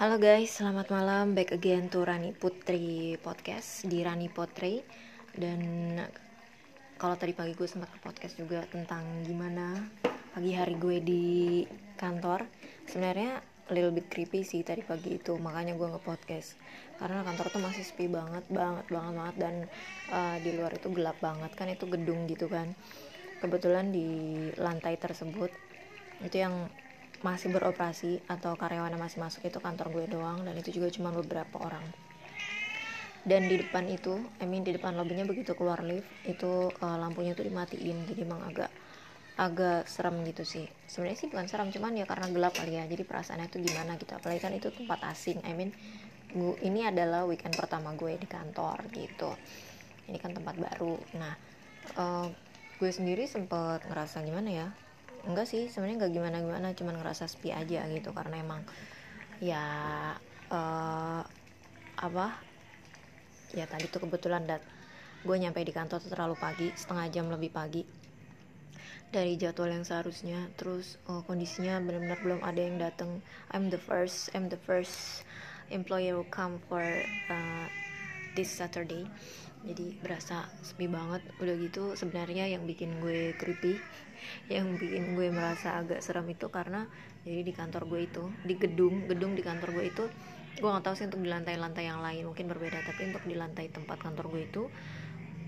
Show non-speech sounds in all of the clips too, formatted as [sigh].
Halo guys, selamat malam. Back again to Rani Putri Podcast di Rani Putri. Dan kalau tadi pagi gue sempat ke podcast juga tentang gimana pagi hari gue di kantor. Sebenarnya little bit creepy sih tadi pagi itu, makanya gue nge-podcast. Karena kantor tuh masih sepi banget, banget, banget, banget dan uh, di luar itu gelap banget kan itu gedung gitu kan. Kebetulan di lantai tersebut itu yang masih beroperasi atau karyawan yang masih masuk itu kantor gue doang dan itu juga cuma beberapa orang. Dan di depan itu I mean di depan lobbynya begitu keluar lift itu uh, lampunya tuh dimatiin jadi emang agak agak serem gitu sih. Sebenarnya sih bukan serem cuman ya karena gelap kali ya jadi perasaannya tuh gimana gitu. Apalagi kan itu tempat asing I mean gue, ini adalah weekend pertama gue di kantor gitu. Ini kan tempat baru. Nah uh, gue sendiri sempet ngerasa gimana ya enggak sih sebenarnya enggak gimana gimana cuman ngerasa sepi aja gitu. Karena emang ya uh, apa ya tadi tuh kebetulan dat gue nyampe di kantor tuh terlalu pagi setengah jam lebih pagi dari jadwal yang seharusnya. Terus uh, kondisinya benar-benar belum ada yang datang I'm the first I'm the first employer who come for uh, this Saturday jadi berasa sepi banget. Udah gitu sebenarnya yang bikin gue creepy [laughs] yang bikin gue merasa agak serem itu karena jadi di kantor gue itu di gedung gedung di kantor gue itu gue nggak tahu sih untuk di lantai-lantai yang lain mungkin berbeda tapi untuk di lantai tempat kantor gue itu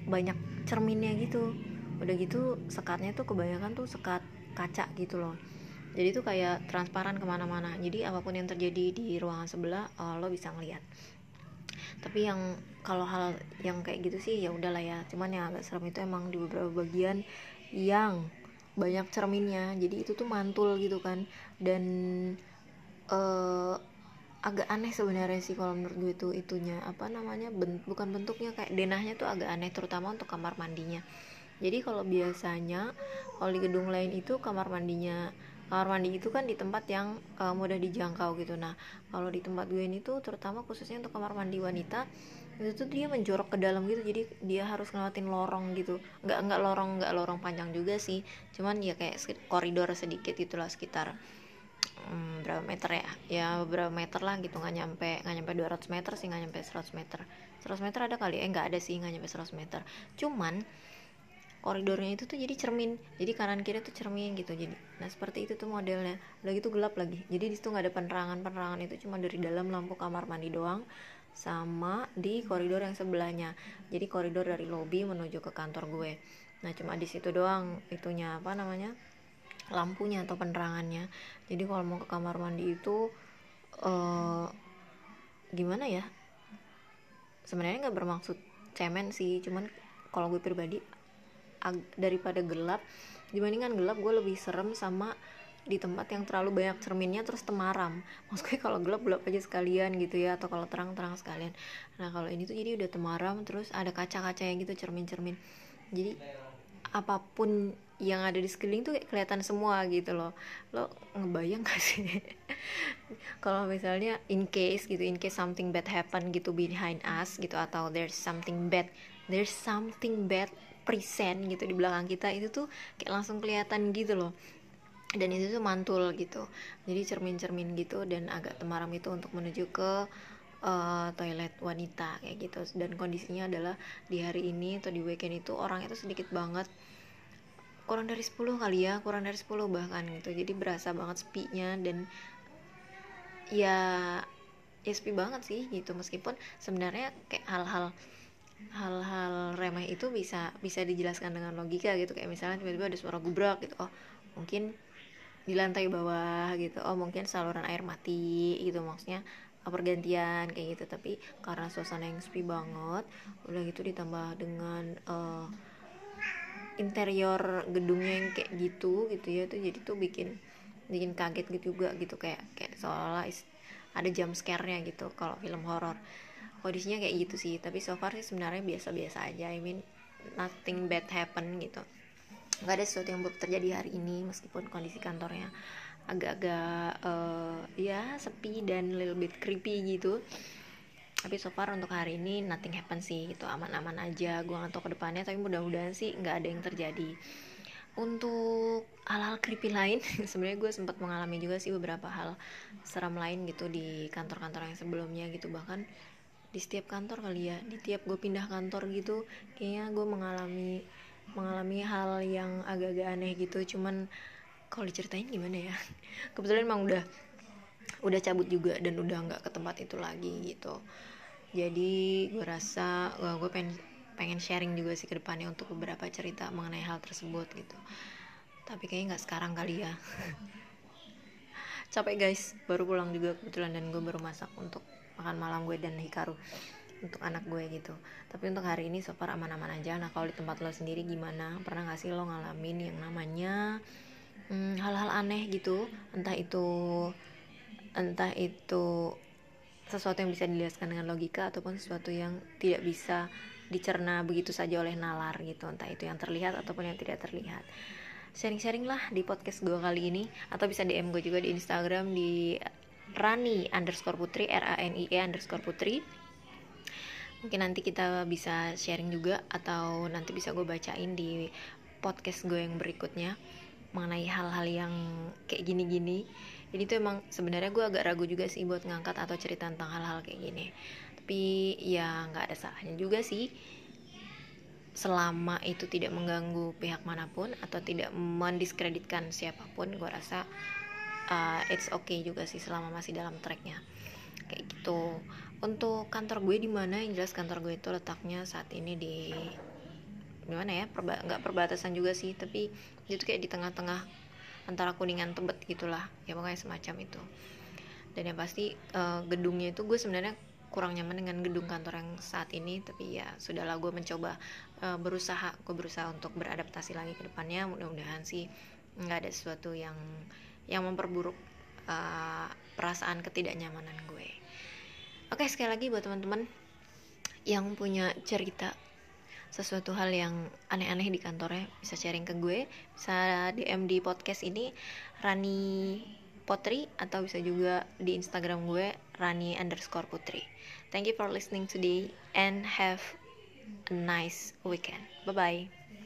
banyak cerminnya gitu. Udah gitu sekatnya tuh kebanyakan tuh sekat kaca gitu loh. Jadi tuh kayak transparan ke mana-mana. Jadi apa pun yang terjadi di ruangan sebelah uh, lo bisa ngeliat tapi yang kalau hal yang kayak gitu sih ya udahlah ya. Cuman yang agak serem itu emang di beberapa bagian yang banyak cerminnya. Jadi itu tuh mantul gitu kan. Dan uh, agak aneh sebenarnya sih kalau menurut gue tuh itunya. Apa namanya? Ben, bukan bentuknya kayak denahnya tuh agak aneh terutama untuk kamar mandinya. Jadi kalau biasanya kalau di gedung lain itu kamar mandinya kamar mandi itu kan di tempat yang uh, mudah dijangkau gitu. Nah kalau di tempat gue ini tuh terutama khususnya untuk kamar mandi wanita itu tuh dia menjorok ke dalam gitu. Jadi dia harus ngelewatin lorong gitu. Nggak nggak lorong nggak lorong panjang juga sih. Cuman ya kayak koridor sedikit itulah sekitar hmm, berapa meter ya? Ya beberapa meter lah gitu. Nggak nyampe nggak nyampe 200 meter sih nggak nyampe 100 meter. 100 meter ada kali? Eh nggak ada sih nggak nyampe 100 meter. Cuman koridornya itu tuh jadi cermin jadi kanan kiri tuh cermin gitu. Jadi nah seperti itu tuh modelnya. Udah gitu gelap lagi. Jadi di situ nggak ada penerangan penerangan itu cuma dari dalam lampu kamar mandi doang sama di koridor yang sebelahnya. Jadi koridor dari lobby menuju ke kantor gue. Nah cuma di situ doang itunya apa namanya lampunya atau penerangannya. Jadi kalau mau ke kamar mandi itu uh, gimana ya? Sebenarnya nggak bermaksud cemen sih. Cuman kalau gue pribadi daripada gelap dibandingkan gelap gue lebih serem sama di tempat yang terlalu banyak cerminnya terus temaram. Maksudnya kalau gelap gelap aja sekalian gitu ya atau kalau terang terang sekalian. Nah kalau ini tuh jadi udah temaram terus ada kaca-kaca yang gitu cermin-cermin. Jadi apa pun yang ada di sekeliling tuh kayak kelihatan semua gitu loh. Lo ngebayang gak sih? [laughs] Kalau misalnya in case gitu in case something bad happen gitu behind us gitu atau there's something bad there's something bad present gitu di belakang kita itu tuh kayak langsung kelihatan gitu loh. Dan itu tuh mantul gitu. Jadi cermin-cermin gitu dan agak temaram itu untuk menuju ke uh, toilet wanita kayak gitu. Dan kondisinya adalah di hari ini atau di weekend itu orang itu sedikit banget kurang dari 10 kali ya kurang dari 10 bahkan gitu. Jadi berasa banget sepinya dan ya ya sepi banget sih gitu. Meskipun sebenarnya kayak hal-hal hal-hal remeh itu bisa bisa dijelaskan dengan logika gitu. Kayak misalnya tiba-tiba ada suara gubrak gitu. Oh mungkin di lantai bawah gitu. Oh mungkin saluran air mati gitu. Maksudnya pergantian kayak gitu. Tapi karena suasana yang sepi banget udah gitu ditambah dengan uh, interior gedungnya yang kayak gitu gitu ya tuh jadi tuh bikin bikin kaget gitu juga gitu. Kayak kayak seolah ada jump scare-nya gitu kalau film horor kondisinya kayak gitu sih tapi so far sih sebenarnya biasa-biasa aja. I mean nothing bad happen gitu. Nggak ada sesuatu yang buruk terjadi hari ini meskipun kondisi kantornya agak-agak uh, ya sepi dan little bit creepy gitu. Tapi so far untuk hari ini nothing happen sih gitu. Aman-aman aja gue nggak ke depannya tapi mudah-mudahan sih nggak ada yang terjadi. Untuk hal-hal creepy lain [laughs] sebenarnya gue sempat mengalami juga sih beberapa hal seram lain gitu di kantor-kantor yang sebelumnya gitu. Bahkan di setiap kantor kali ya di tiap gue pindah kantor gitu kayaknya gue mengalami mengalami hal yang agak-agak aneh gitu. Cuman kalau diceritain gimana ya? [laughs] Kebetulan emang udah udah cabut juga dan udah nggak ke tempat itu lagi gitu. Jadi gue rasa gue pengen pengen sharing juga sih ke depannya untuk beberapa cerita mengenai hal tersebut gitu. Tapi kayaknya nggak sekarang kali ya [laughs] capek guys. Baru pulang juga kebetulan dan gue baru masak untuk makan malam gue dan Hikaru untuk anak gue gitu. Tapi untuk hari ini so far aman-aman aja. Nah kalau di tempat lo sendiri gimana? Pernah gak sih lo ngalamin yang namanya hmm, hal-hal hmm, aneh gitu? Entah itu entah itu sesuatu yang bisa dijelaskan dengan logika ataupun sesuatu yang tidak bisa dicerna begitu saja oleh nalar gitu. Entah itu yang terlihat ataupun yang tidak terlihat sharing-sharing lah di podcast gue kali ini. Atau bisa DM gue juga di Instagram di Rani underscore putri R A N I E underscore putri. Mungkin nanti kita bisa sharing juga atau nanti bisa gue bacain di podcast gue yang berikutnya mengenai hal-hal yang kayak gini-gini. Jadi tuh emang sebenarnya gue agak ragu juga sih buat ngangkat atau cerita tentang hal-hal kayak gini. Tapi ya nggak ada salahnya juga sih selama itu tidak mengganggu pihak mana pun atau tidak mendiskreditkan siapa pun gue rasa uh, it's okay juga sih selama masih dalam tracknya. Kayak gitu. Untuk kantor gue di mana? Yang jelas kantor gue itu letaknya saat ini di gimana ya perba nggak perbatasan juga sih tapi itu kayak di tengah-tengah antara kuningan tebet gitulah. Ya pokoknya semacam itu. Dan yang pasti uh, gedungnya itu gue sebenarnya kurang nyaman dengan gedung kantor yang saat ini tapi ya sudahlah gue mencoba uh, berusaha gue berusaha untuk beradaptasi lagi ke depannya. Mudah-mudahan sih nggak ada sesuatu yang yang memperburuk uh, perasaan ketidaknyamanan gue. Oke, sekali lagi buat teman-teman yang punya cerita sesuatu hal yang aneh-aneh di kantornya bisa sharing ke gue bisa DM di podcast ini Rani Potri atau bisa juga di Instagram gue Rani underscore Putri. Thank you for listening today and have a nice weekend. Bye bye